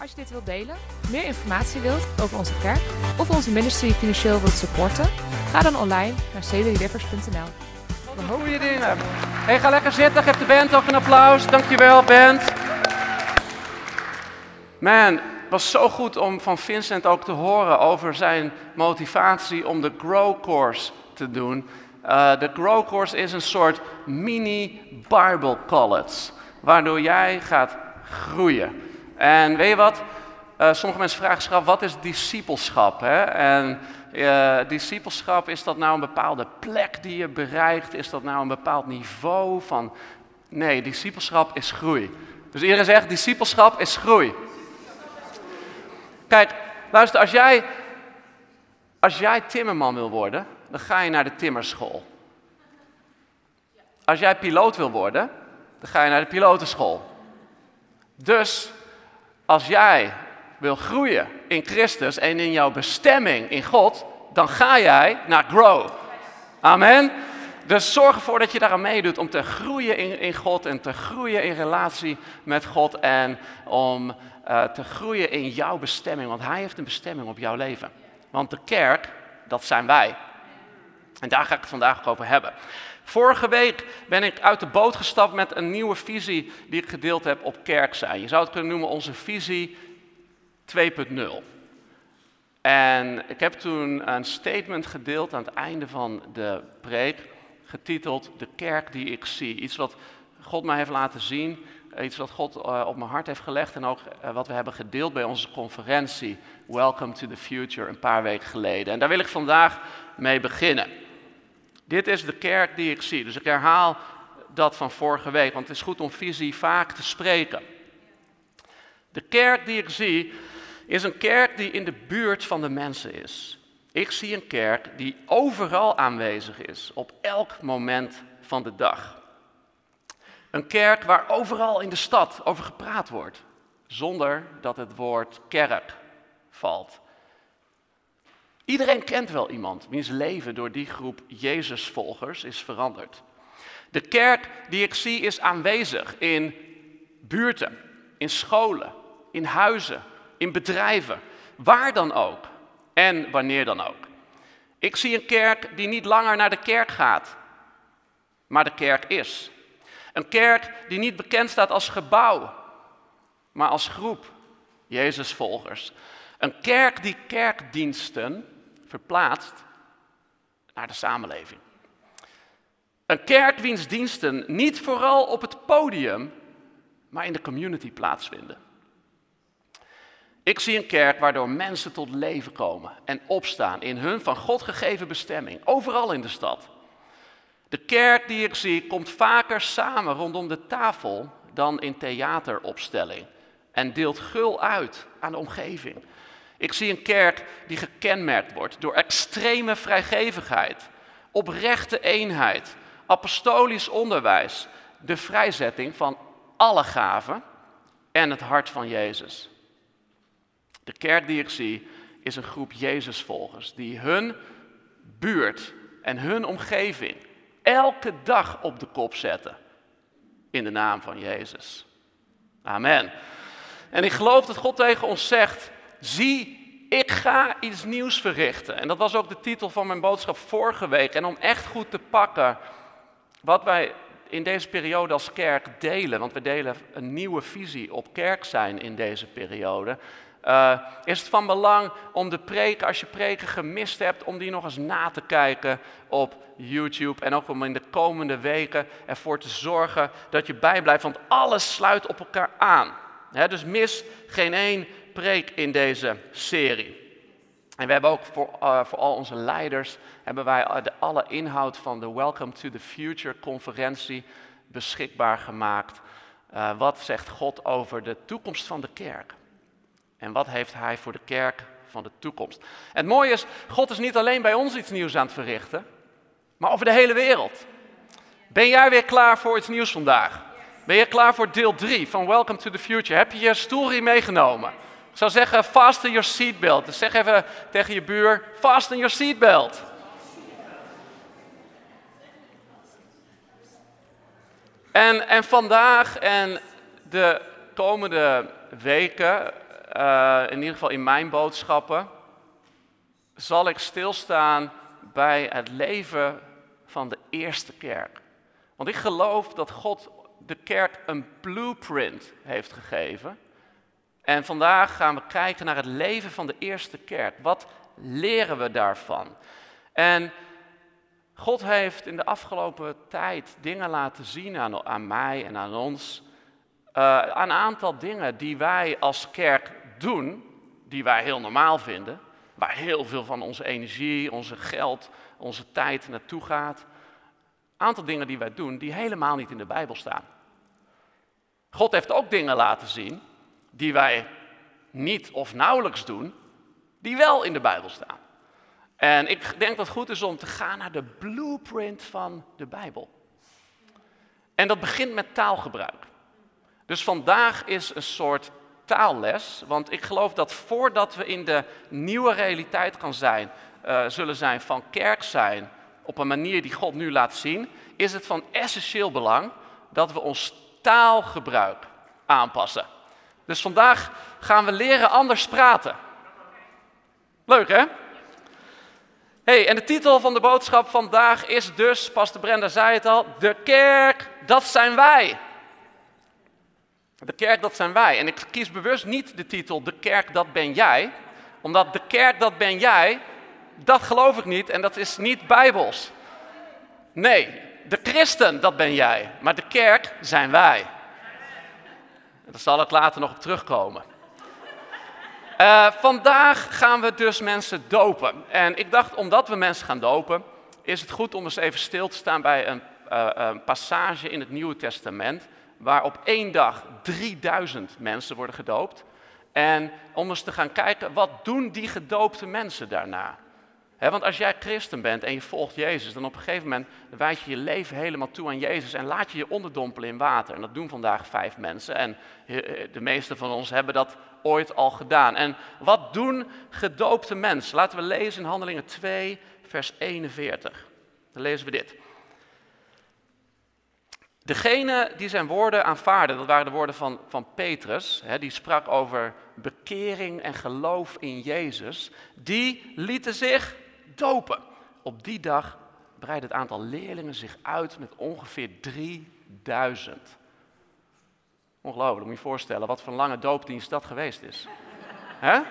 Als je dit wilt delen, meer informatie wilt over onze kerk of onze ministry financieel wilt supporten, ga dan online naar cdrivers.nl. Wat een goede dingen. Hey, ga lekker zitten. Geef de band ook een applaus. Dankjewel, band. Man, het was zo goed om van Vincent ook te horen over zijn motivatie om de Grow Course te doen. Uh, de Grow Course is een soort mini Bible College, waardoor jij gaat groeien. En weet je wat? Uh, sommige mensen vragen zich af, wat is discipelschap? Hè? En uh, discipelschap, is dat nou een bepaalde plek die je bereikt? Is dat nou een bepaald niveau van... Nee, discipelschap is groei. Dus iedereen zegt, discipelschap is groei. Kijk, luister, als jij, als jij timmerman wil worden, dan ga je naar de timmerschool. Als jij piloot wil worden, dan ga je naar de pilotenschool. Dus als jij wil groeien in Christus en in jouw bestemming in God, dan ga jij naar Grow. Amen. Dus zorg ervoor dat je daaraan meedoet om te groeien in, in God en te groeien in relatie met God en om uh, te groeien in jouw bestemming. Want Hij heeft een bestemming op jouw leven. Want de kerk, dat zijn wij. En daar ga ik het vandaag over hebben. Vorige week ben ik uit de boot gestapt met een nieuwe visie die ik gedeeld heb op kerk zijn. Je zou het kunnen noemen onze visie 2.0. En ik heb toen een statement gedeeld aan het einde van de preek, getiteld De kerk die ik zie. Iets wat God mij heeft laten zien, iets wat God uh, op mijn hart heeft gelegd en ook uh, wat we hebben gedeeld bij onze conferentie Welcome to the Future een paar weken geleden. En daar wil ik vandaag mee beginnen. Dit is de kerk die ik zie. Dus ik herhaal dat van vorige week, want het is goed om visie vaak te spreken. De kerk die ik zie is een kerk die in de buurt van de mensen is. Ik zie een kerk die overal aanwezig is, op elk moment van de dag. Een kerk waar overal in de stad over gepraat wordt, zonder dat het woord kerk valt. Iedereen kent wel iemand wiens leven door die groep Jezusvolgers is veranderd. De kerk die ik zie is aanwezig in buurten, in scholen, in huizen, in bedrijven, waar dan ook en wanneer dan ook. Ik zie een kerk die niet langer naar de kerk gaat, maar de kerk is. Een kerk die niet bekend staat als gebouw, maar als groep Jezusvolgers. Een kerk die kerkdiensten verplaatst naar de samenleving. Een kerk wiens diensten niet vooral op het podium, maar in de community plaatsvinden. Ik zie een kerk waardoor mensen tot leven komen en opstaan in hun van God gegeven bestemming, overal in de stad. De kerk die ik zie komt vaker samen rondom de tafel dan in theateropstelling en deelt gul uit aan de omgeving. Ik zie een kerk die gekenmerkt wordt door extreme vrijgevigheid, oprechte eenheid, apostolisch onderwijs, de vrijzetting van alle gaven en het hart van Jezus. De kerk die ik zie is een groep Jezusvolgers die hun buurt en hun omgeving elke dag op de kop zetten in de naam van Jezus. Amen. En ik geloof dat God tegen ons zegt, zie, ik ga iets nieuws verrichten. En dat was ook de titel van mijn boodschap vorige week. En om echt goed te pakken wat wij in deze periode als kerk delen, want we delen een nieuwe visie op kerk zijn in deze periode. Uh, is het van belang om de preken, als je preken gemist hebt, om die nog eens na te kijken op YouTube. En ook om in de komende weken ervoor te zorgen dat je bijblijft, want alles sluit op elkaar aan. dus mis geen één preek in deze serie. En we hebben ook voor, uh, voor al onze leiders, hebben wij de, alle inhoud van de Welcome to the Future conferentie beschikbaar gemaakt. Uh, wat zegt God over de toekomst van de kerk? En wat heeft Hij voor de kerk van de toekomst? En het mooie is, God is niet alleen bij ons iets nieuws aan het verrichten, maar over de hele wereld. Ben jij weer klaar voor iets nieuws vandaag? Ben je klaar voor deel 3 van Welcome to the Future? Heb je je stoelriem meegenomen? Zou zeggen, fasten your seatbelt. Dus zeg even tegen je buur, fasten your seatbelt. En, en vandaag en de komende weken, eh, in ieder geval in mijn boodschappen, zal ik stilstaan bij het leven van de eerste kerk. Want ik geloof dat God de kerk een blueprint heeft gegeven. En vandaag gaan we kijken naar het leven van de eerste kerk. Wat leren we daarvan? En God heeft in de afgelopen tijd dingen laten zien aan, aan mij en aan ons. Uh, een aantal dingen die wij als kerk doen, die wij heel normaal vinden. Waar heel veel van onze energie, onze geld, onze tijd naartoe gaat. Een aantal dingen die wij doen die helemaal niet in de Bijbel staan. God heeft ook dingen laten zien die wij niet of nauwelijks doen, die wel in de Bijbel staan. En ik denk dat het goed is om te gaan naar de blueprint van de Bijbel. En dat begint met taalgebruik. Dus vandaag is een soort taalles, want ik geloof dat voordat we in de nieuwe realiteit gaan zijn, uh, zullen zijn van kerk zijn, op een manier die God nu laat zien, is het van essentieel belang dat we ons taalgebruik aanpassen. Dus vandaag gaan we leren anders praten. Leuk hè? Hey, en de titel van de boodschap vandaag is dus, Pastor Brenda zei het al, de kerk, dat zijn wij. De kerk, dat zijn wij. En ik kies bewust niet de titel De kerk, dat ben jij. Omdat de kerk, dat ben jij, dat geloof ik niet en dat is niet bijbels. Nee, de christen, dat ben jij. Maar de kerk zijn wij. En daar zal ik later nog op terugkomen. Uh, vandaag gaan we dus mensen dopen. En ik dacht, omdat we mensen gaan dopen, is het goed om eens even stil te staan bij een, uh, een passage in het Nieuwe Testament, waar op één dag 3000 mensen worden gedoopt. En om eens te gaan kijken, wat doen die gedoopte mensen daarna? Want als jij christen bent en je volgt Jezus, dan op een gegeven moment wijd je je leven helemaal toe aan Jezus en laat je je onderdompelen in water. En dat doen vandaag vijf mensen en de meeste van ons hebben dat ooit al gedaan. En wat doen gedoopte mensen? Laten we lezen in Handelingen 2, vers 41. Dan lezen we dit. Degene die zijn woorden aanvaarden, dat waren de woorden van, van Petrus, die sprak over bekering en geloof in Jezus, die lieten zich Op die dag breidde het aantal leerlingen zich uit met ongeveer 3000. Ongelooflijk, moet je je voorstellen wat voor een lange doopdienst dat geweest is.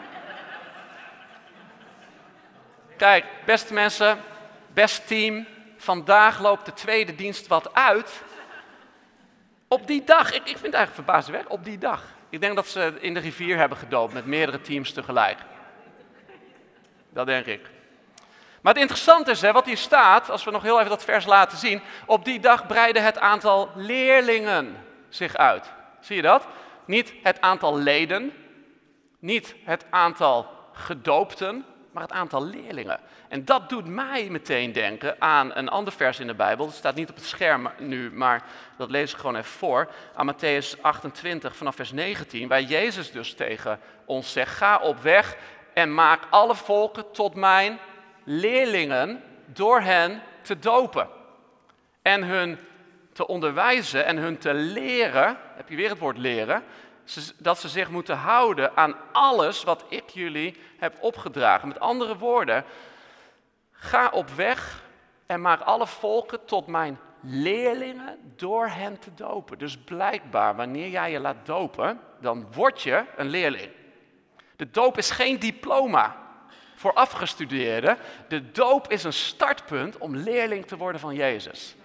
Kijk, beste mensen, best team, vandaag loopt de tweede dienst wat uit. Op die dag, ik, ik vind het eigenlijk verbazingwekkend, op die dag. Ik denk dat ze in de rivier hebben gedoopt met meerdere teams tegelijk. Dat denk ik. Maar het interessante is, hè, wat hier staat, als we nog heel even dat vers laten zien. Op die dag breidde het aantal leerlingen zich uit. Zie je dat? Niet het aantal leden, niet het aantal gedoopten, maar het aantal leerlingen. En dat doet mij meteen denken aan een ander vers in de Bijbel. Dat staat niet op het scherm nu, maar dat lees ik gewoon even voor. Aan Matthäus 28 vanaf vers 19, waar Jezus dus tegen ons zegt: Ga op weg en maak alle volken tot mijn leerlingen door hen te dopen. En hun te onderwijzen en hun te leren, heb je weer het woord leren, dat ze zich moeten houden aan alles wat ik jullie heb opgedragen. Met andere woorden, ga op weg en maak alle volken tot mijn leerlingen door hen te dopen. Dus blijkbaar, wanneer jij je laat dopen, dan word je een leerling. De doop is geen diploma voor afgestudeerden. De doop is een startpunt om leerling te worden van Jezus.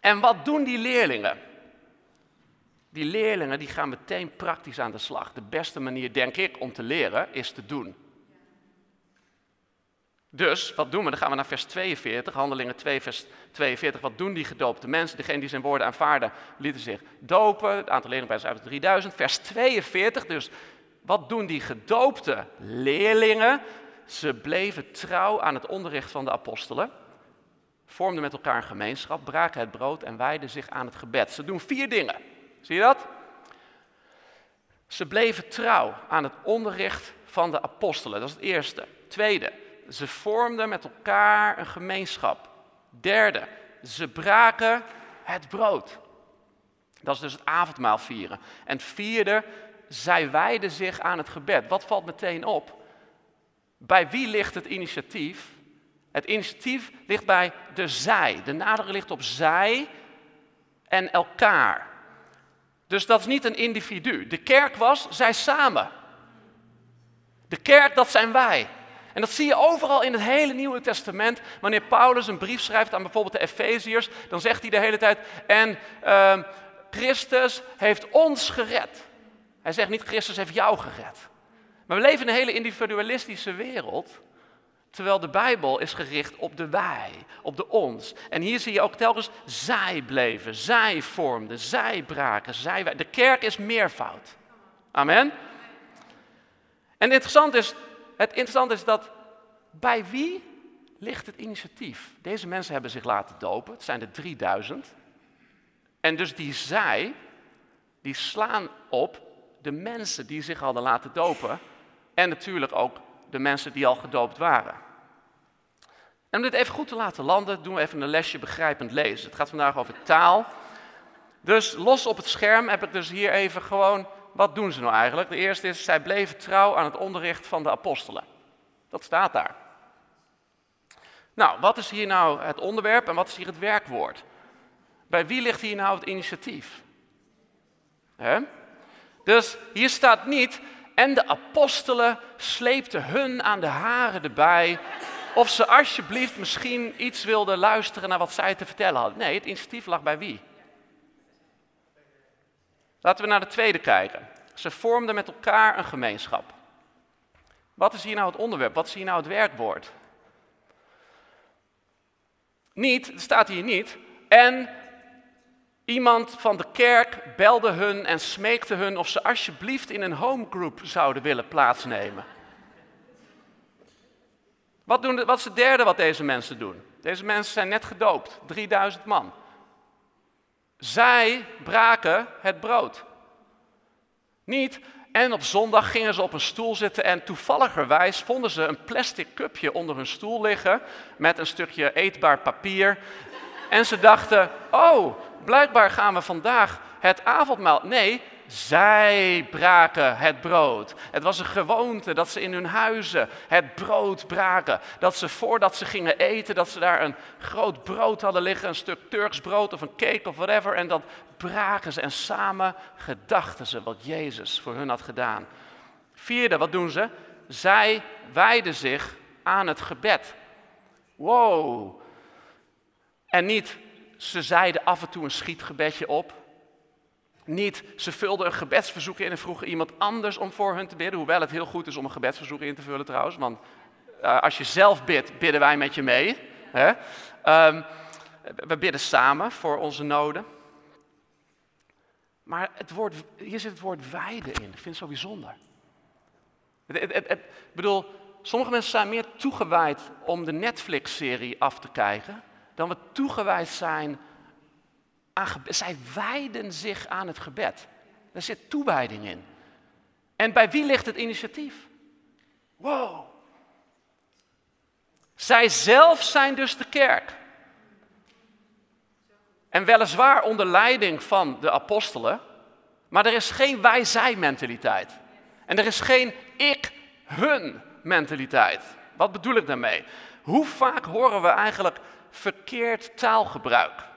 En wat doen die leerlingen? Die leerlingen die gaan meteen praktisch aan de slag. De beste manier, denk ik, om te leren is te doen. Dus, wat doen we? Dan gaan we naar vers 42, Handelingen 2, vers 42. Wat doen die gedoopte mensen? Degene die zijn woorden aanvaarden, lieten zich dopen. Het aantal leerlingen bij uit 3000. Vers 42, dus wat doen die gedoopte leerlingen? Ze bleven trouw aan het onderricht van de apostelen, vormden met elkaar een gemeenschap, braken het brood en wijden zich aan het gebed. Ze doen vier dingen. Zie je dat? Ze bleven trouw aan het onderricht van de apostelen. Dat is het eerste. Tweede, ze vormden met elkaar een gemeenschap. Derde, ze braken het brood. Dat is dus het avondmaal vieren. En vierde, zij wijden zich aan het gebed. Wat valt meteen op? Bij wie ligt het initiatief? Het initiatief ligt bij de zij. De nadruk ligt op zij en elkaar. Dus dat is niet een individu. De kerk was zij samen. De kerk, dat zijn wij. En dat zie je overal in het hele Nieuwe Testament. Wanneer Paulus een brief schrijft aan bijvoorbeeld de Efeziërs, dan zegt hij de hele tijd: En uh, Christus heeft ons gered. Hij zegt niet: Christus heeft jou gered. Maar we leven in een hele individualistische wereld. Terwijl de Bijbel is gericht op de wij, op de ons. En hier zie je ook telkens zij bleven, zij vormden, zij braken, zij wij. De kerk is meervoud. Amen. En interessant is, het interessante is dat bij wie ligt het initiatief? Deze mensen hebben zich laten dopen, het zijn er 3000. En dus die zij, die slaan op de mensen die zich hadden laten dopen. En natuurlijk ook de mensen die al gedoopt waren. En om dit even goed te laten landen, doen we even een lesje begrijpend lezen. Het gaat vandaag over taal. Dus los op het scherm heb ik dus hier even gewoon, wat doen ze nou eigenlijk? De eerste is, zij bleven trouw aan het onderricht van de apostelen. Dat staat daar. Nou, wat is hier nou het onderwerp en wat is hier het werkwoord? Bij wie ligt hier nou het initiatief? Dus hier staat niet, en de apostelen sleepten hun aan de haren erbij, of ze alsjeblieft misschien iets wilden luisteren naar wat zij te vertellen hadden. Nee, het initiatief lag bij wie? Laten we naar de tweede kijken. Ze vormden met elkaar een gemeenschap. Wat is hier nou het onderwerp? Wat is hier nou het werkwoord? Niet, het staat hier niet. En iemand van de kerk belde hun en smeekte hun of ze alsjeblieft in een homegroup zouden willen plaatsnemen. Wat, doen, wat is het derde wat deze mensen doen? Deze mensen zijn net gedoopt, 3000 man. Zij braken het brood. Niet, en op zondag gingen ze op een stoel zitten en toevalligerwijs vonden ze een plastic cupje onder hun stoel liggen met een stukje eetbaar papier. En ze dachten, oh, blijkbaar gaan we vandaag het avondmaal. Nee, zij braken het brood. Het was een gewoonte dat ze in hun huizen het brood braken. Dat ze voordat ze gingen eten, dat ze daar een groot brood hadden liggen, een stuk Turks brood of een cake of whatever. En dat braken ze en samen gedachten ze wat Jezus voor hun had gedaan. Vierde, wat doen ze? Zij wijden zich aan het gebed. Wow. En niet, ze zeiden af en toe een schietgebedje op. Niet, ze vulden een gebedsverzoek in en vroegen iemand anders om voor hun te bidden. Hoewel het heel goed is om een gebedsverzoek in te vullen trouwens. Want uh, als je zelf bidt, bidden wij met je mee. Hè? Um, we bidden samen voor onze noden. Maar het woord, hier zit het woord wijden in. Ik vind het zo bijzonder. Ik bedoel, sommige mensen zijn meer toegewijd om de Netflix-serie af te kijken. Dan we toegewijd zijn zij wijden zich aan het gebed. Daar zit toewijding in. En bij wie ligt het initiatief? Wow. Zij zelf zijn dus de kerk. En weliswaar onder leiding van de apostelen, maar er is geen wij-zij mentaliteit. En er is geen ik-hun mentaliteit. Wat bedoel ik daarmee? Hoe vaak horen we eigenlijk verkeerd taalgebruik?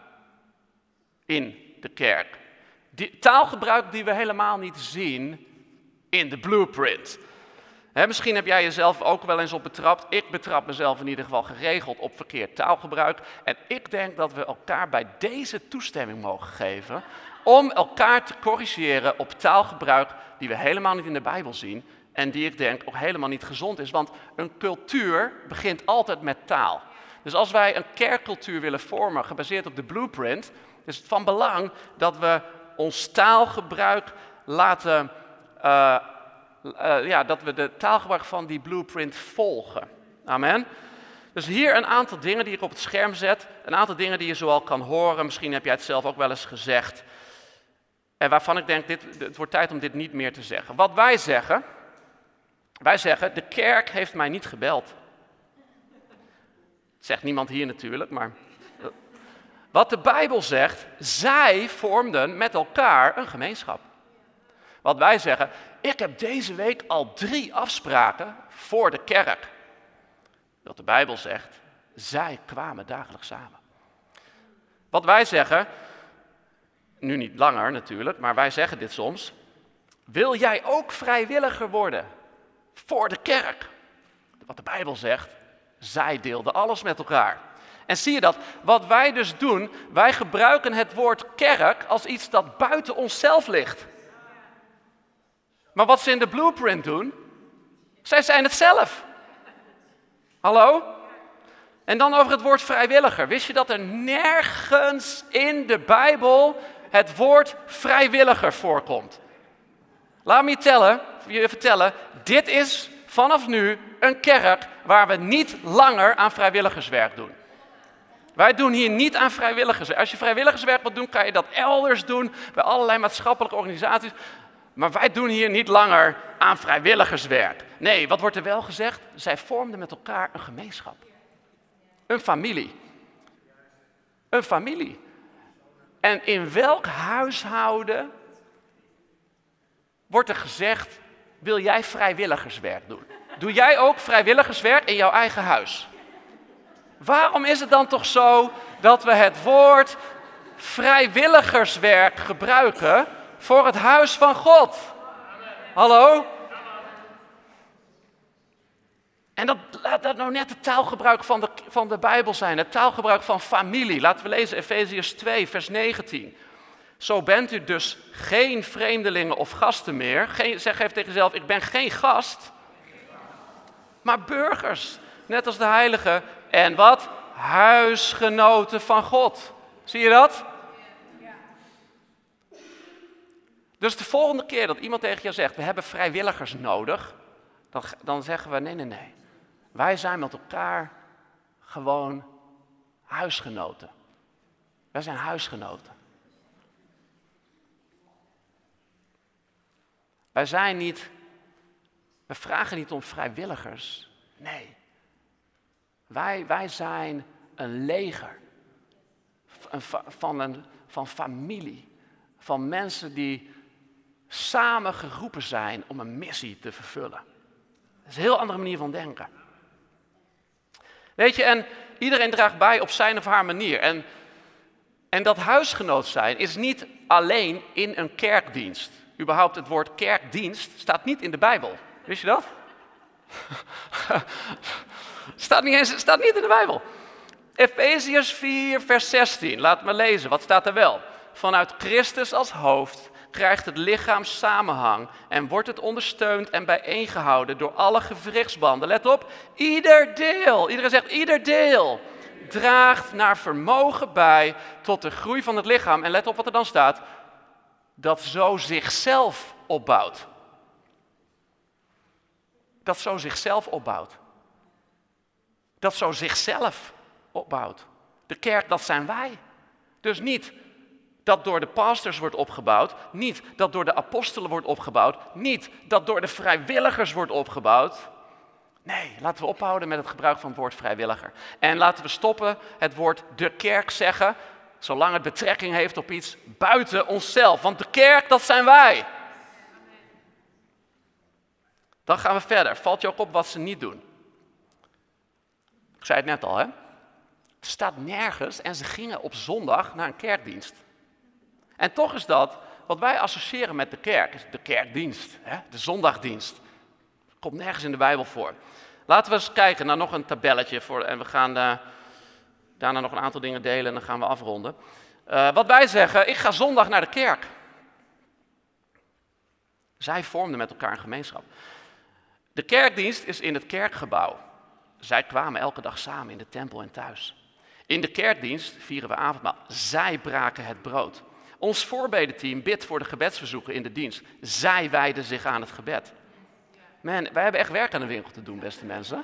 in de kerk. Taalgebruik die we helemaal niet zien in de blueprint. misschien heb jij jezelf ook wel eens op betrapt. Ik betrap mezelf in ieder geval geregeld op verkeerd taalgebruik. En ik denk dat we elkaar bij deze toestemming mogen geven om elkaar te corrigeren op taalgebruik die we helemaal niet in de Bijbel zien en die ik denk ook helemaal niet gezond is. Want een cultuur begint altijd met taal. Dus als wij een kerkcultuur willen vormen gebaseerd op de blueprint, is het van belang dat we ons taalgebruik laten, uh, uh, ja, dat we de taalgebruik van die blueprint volgen. Amen. Dus hier een aantal dingen die ik op het scherm zet. Een aantal dingen die je zoal kan horen. Misschien heb jij het zelf ook wel eens gezegd. En waarvan ik denk, dit, het wordt tijd om dit niet meer te zeggen. Wat wij zeggen, wij zeggen, de kerk heeft mij niet gebeld. Zegt niemand hier natuurlijk, maar Wat de Bijbel zegt, zij vormden met elkaar een gemeenschap. Wat wij zeggen, ik heb deze week al drie afspraken voor de kerk. Wat de Bijbel zegt, zij kwamen dagelijks samen. Wat wij zeggen, nu niet langer natuurlijk, maar wij zeggen dit soms. Wil jij ook vrijwilliger worden voor de kerk? Wat de Bijbel zegt, zij deelden alles met elkaar. En zie je dat? Wat wij dus doen, wij gebruiken het woord kerk als iets dat buiten onszelf ligt. Maar wat ze in de blueprint doen, zij zijn het zelf. Hallo? En dan over het woord vrijwilliger. Wist je dat er nergens in de Bijbel het woord vrijwilliger voorkomt? Laat me je, tellen, je vertellen, dit is vanaf nu een kerk waar we niet langer aan vrijwilligerswerk doen. Wij doen hier niet aan vrijwilligerswerk. Als je vrijwilligerswerk wilt doen, kan je dat elders doen, bij allerlei maatschappelijke organisaties. Maar wij doen hier niet langer aan vrijwilligerswerk. Nee, wat wordt er wel gezegd? Zij vormden met elkaar een gemeenschap. Een familie. Een familie. En in welk huishouden wordt er gezegd, wil jij vrijwilligerswerk doen? Doe jij ook vrijwilligerswerk in jouw eigen huis? Waarom is het dan toch zo dat we het woord vrijwilligerswerk gebruiken voor het huis van God? Hallo? En dat, laat dat nou net het taalgebruik van de, van de Bijbel zijn, het taalgebruik van familie. Laten we lezen Efeziërs 2, vers 19. Zo bent u dus geen vreemdelingen of gasten meer. Geen, zeg even tegen jezelf, ik ben geen gast, maar burgers. Net als de heiligen. En wat? Huisgenoten van God. Zie je dat? Dus de volgende keer dat iemand tegen je zegt, we hebben vrijwilligers nodig, dan, dan zeggen we, nee, nee, nee. Wij zijn met elkaar gewoon huisgenoten. Wij zijn huisgenoten. Wij zijn niet, we vragen niet om vrijwilligers. Nee. Wij, wij zijn een leger van, een, van familie. Van mensen die samen geroepen zijn om een missie te vervullen. Dat is een heel andere manier van denken. Weet je, en iedereen draagt bij op zijn of haar manier. En, en dat huisgenoot zijn is niet alleen in een kerkdienst. Überhaupt het woord kerkdienst staat niet in de Bijbel. Wist je dat? staat, niet eens, staat niet in de Bijbel. Efeziërs 4, vers 16. Laat me lezen. Wat staat er wel? Vanuit Christus als hoofd krijgt het lichaam samenhang en wordt het ondersteund en bijeengehouden door alle gewrichtsbanden. Let op, ieder deel, iedereen zegt ieder deel, draagt naar vermogen bij tot de groei van het lichaam. En let op wat er dan staat, dat zo zichzelf opbouwt. Dat zo zichzelf opbouwt. Dat zo zichzelf opbouwt. De kerk, dat zijn wij. Dus niet dat door de pastors wordt opgebouwd, niet dat door de apostelen wordt opgebouwd, niet dat door de vrijwilligers wordt opgebouwd. Nee, laten we ophouden met het gebruik van het woord vrijwilliger. En laten we stoppen het woord de kerk zeggen, zolang het betrekking heeft op iets buiten onszelf. Want de kerk, dat zijn wij. Dan gaan we verder. Valt je ook op wat ze niet doen? Ik zei het net al, hè? Het staat nergens en ze gingen op zondag naar een kerkdienst. En toch is dat wat wij associëren met de kerk, de kerkdienst, hè? de zondagdienst. Komt nergens in de Bijbel voor. Laten we eens kijken naar nog een tabelletje voor, en we gaan uh, daarna nog een aantal dingen delen en dan gaan we afronden. Uh, wat wij zeggen, ik ga zondag naar de kerk. Zij vormden met elkaar een gemeenschap. De kerkdienst is in het kerkgebouw. Zij kwamen elke dag samen in de tempel en thuis. In de kerkdienst vieren we avondmaal. Zij braken het brood. Ons voorbedenteam bidt voor de gebedsverzoeken in de dienst. Zij wijden zich aan het gebed. Man, wij hebben echt werk aan de winkel te doen, beste mensen.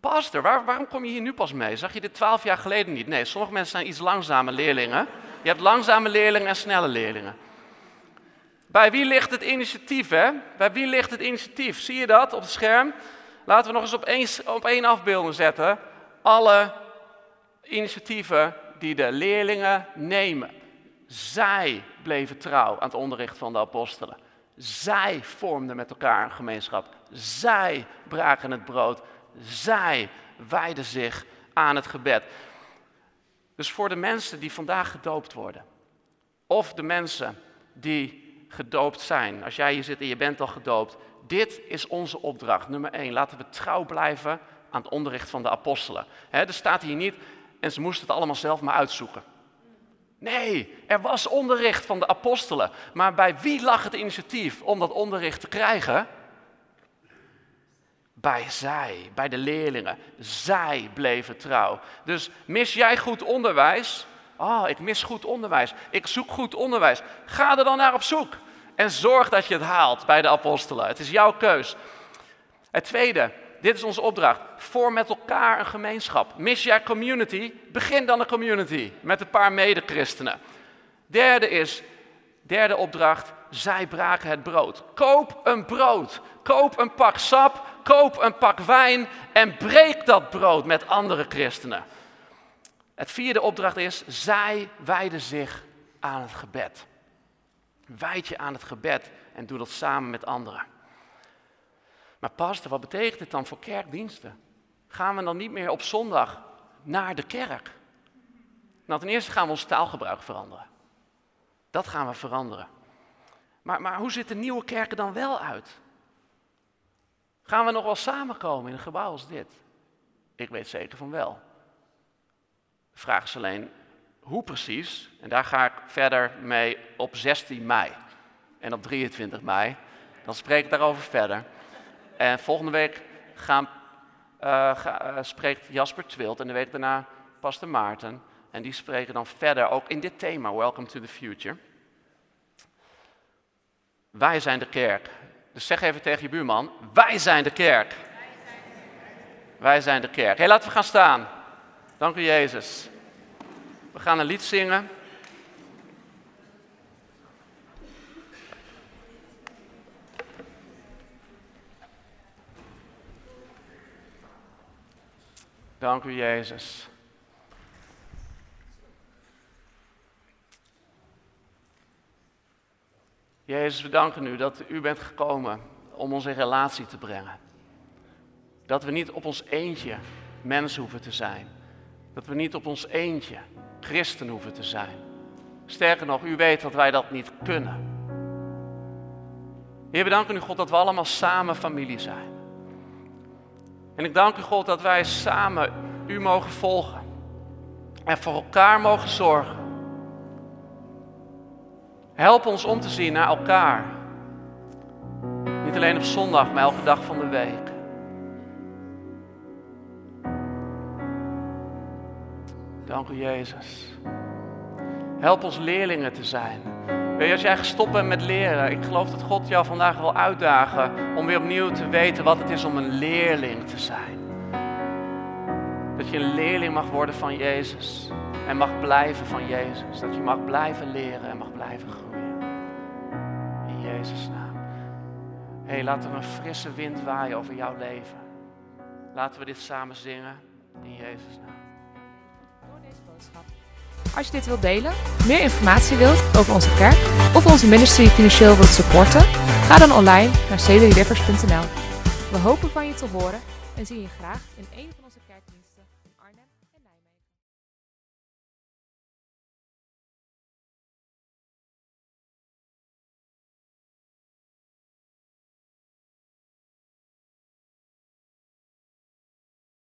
Pastor, waar, waarom kom je hier nu pas mee? Zag je dit twaalf jaar geleden niet? Nee, sommige mensen zijn iets langzame leerlingen. Je hebt langzame leerlingen en snelle leerlingen. Bij wie ligt het initiatief, hè? Bij wie ligt het initiatief? Zie je dat op het scherm? Laten we nog eens op één, op één afbeelding zetten. Alle initiatieven die de leerlingen nemen. Zij bleven trouw aan het onderricht van de apostelen. Zij vormden met elkaar een gemeenschap. Zij braken het brood. Zij wijden zich aan het gebed. Dus voor de mensen die vandaag gedoopt worden, of de mensen die gedoopt zijn, als jij hier zit en je bent al gedoopt, dit is onze opdracht. Nummer één, laten we trouw blijven aan het onderricht van de apostelen. er staat hier niet, en ze moesten het allemaal zelf maar uitzoeken. Nee, er was onderricht van de apostelen. Maar bij wie lag het initiatief om dat onderricht te krijgen? Bij zij, bij de leerlingen. Zij bleven trouw. Dus mis jij goed onderwijs? Oh, ik mis goed onderwijs. Ik zoek goed onderwijs. Ga er dan naar op zoek. En zorg dat je het haalt bij de apostelen. Het is jouw keus. Het tweede, dit is onze opdracht. Vorm met elkaar een gemeenschap. Mis jij community? Begin dan een community met een paar medechristenen. Derde is, derde opdracht, zij braken het brood. Koop een brood. Koop een pak sap. Koop een pak wijn en breek dat brood met andere christenen. Het vierde opdracht is, zij wijden zich aan het gebed. Wijd je aan het gebed en doe dat samen met anderen. Maar pastor, wat betekent dit dan voor kerkdiensten? Gaan we dan niet meer op zondag naar de kerk? Nou, ten eerste gaan we ons taalgebruik veranderen. Dat gaan we veranderen. Maar, maar hoe ziet de nieuwe kerken dan wel uit? Gaan we nog wel samenkomen in een gebouw als dit? Ik weet zeker van wel. De vraag is alleen hoe precies. En daar ga ik verder mee op 16 mei. En op 23 mei. Dan spreek ik daarover verder. En volgende week gaan, uh, spreekt Jasper Twilt en de week daarna Pastor Maarten. En die spreken dan verder ook in dit thema, Welcome to the Future. Wij zijn de kerk. Dus zeg even tegen je buurman, wij zijn de kerk. Wij zijn de kerk. Hé, laten we gaan staan. Dank u Jezus. We gaan een lied zingen. Dank u, Jezus. Jezus, we danken u dat u bent gekomen om ons in relatie te brengen. Dat we niet op ons eentje mens hoeven te zijn. Dat we niet op ons eentje christen hoeven te zijn. Sterker nog, u weet dat wij dat niet kunnen. We danken u God dat we allemaal samen familie zijn. En ik dank u God dat wij samen u mogen volgen. En voor elkaar mogen zorgen. Help ons om te zien naar elkaar. Niet alleen op zondag, maar elke dag van de week. Dank u Jezus. Help ons leerlingen te zijn. Weet je, als jij gestopt bent met leren, ik geloof dat God jou vandaag wil uitdagen om weer opnieuw te weten wat het is om een leerling te zijn. Dat je een leerling mag worden van Jezus en mag blijven van Jezus. Dat je mag blijven leren en mag groeien. In Jezus' naam. Hey, laten we een frisse wind waaien over jouw leven. Laten we dit samen zingen in Jezus' naam. Als je dit wilt delen, meer informatie wilt over onze kerk of onze ministry financieel wilt supporten, ga dan online naar cedryrivers.nl. We hopen van je te horen en zien je graag in een van onze.